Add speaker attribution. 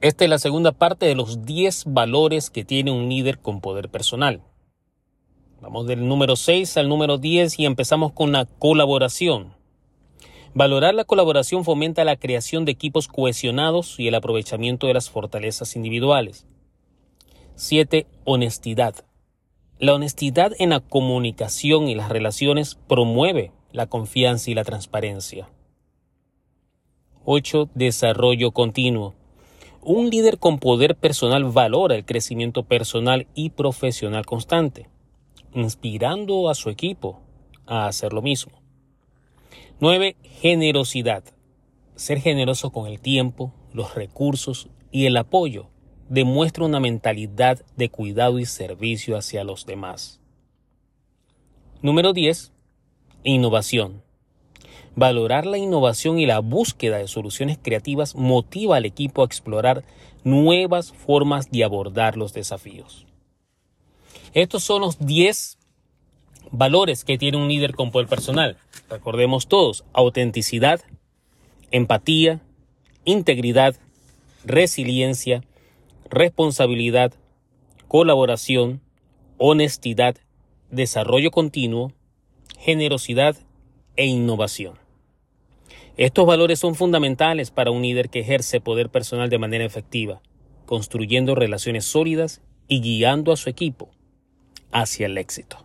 Speaker 1: Esta es la segunda parte de los 10 valores que tiene un líder con poder personal. Vamos del número 6 al número 10 y empezamos con la colaboración. Valorar la colaboración fomenta la creación de equipos cohesionados y el aprovechamiento de las fortalezas individuales. 7. Honestidad. La honestidad en la comunicación y las relaciones promueve la confianza y la transparencia. 8. Desarrollo continuo. Un líder con poder personal valora el crecimiento personal y profesional constante, inspirando a su equipo a hacer lo mismo. 9. Generosidad. Ser generoso con el tiempo, los recursos y el apoyo demuestra una mentalidad de cuidado y servicio hacia los demás. Número 10. Innovación. Valorar la innovación y la búsqueda de soluciones creativas motiva al equipo a explorar nuevas formas de abordar los desafíos. Estos son los 10 valores que tiene un líder con poder personal. Recordemos todos, autenticidad, empatía, integridad, resiliencia, responsabilidad, colaboración, honestidad, desarrollo continuo, generosidad e innovación. Estos valores son fundamentales para un líder que ejerce poder personal de manera efectiva, construyendo relaciones sólidas y guiando a su equipo hacia el éxito.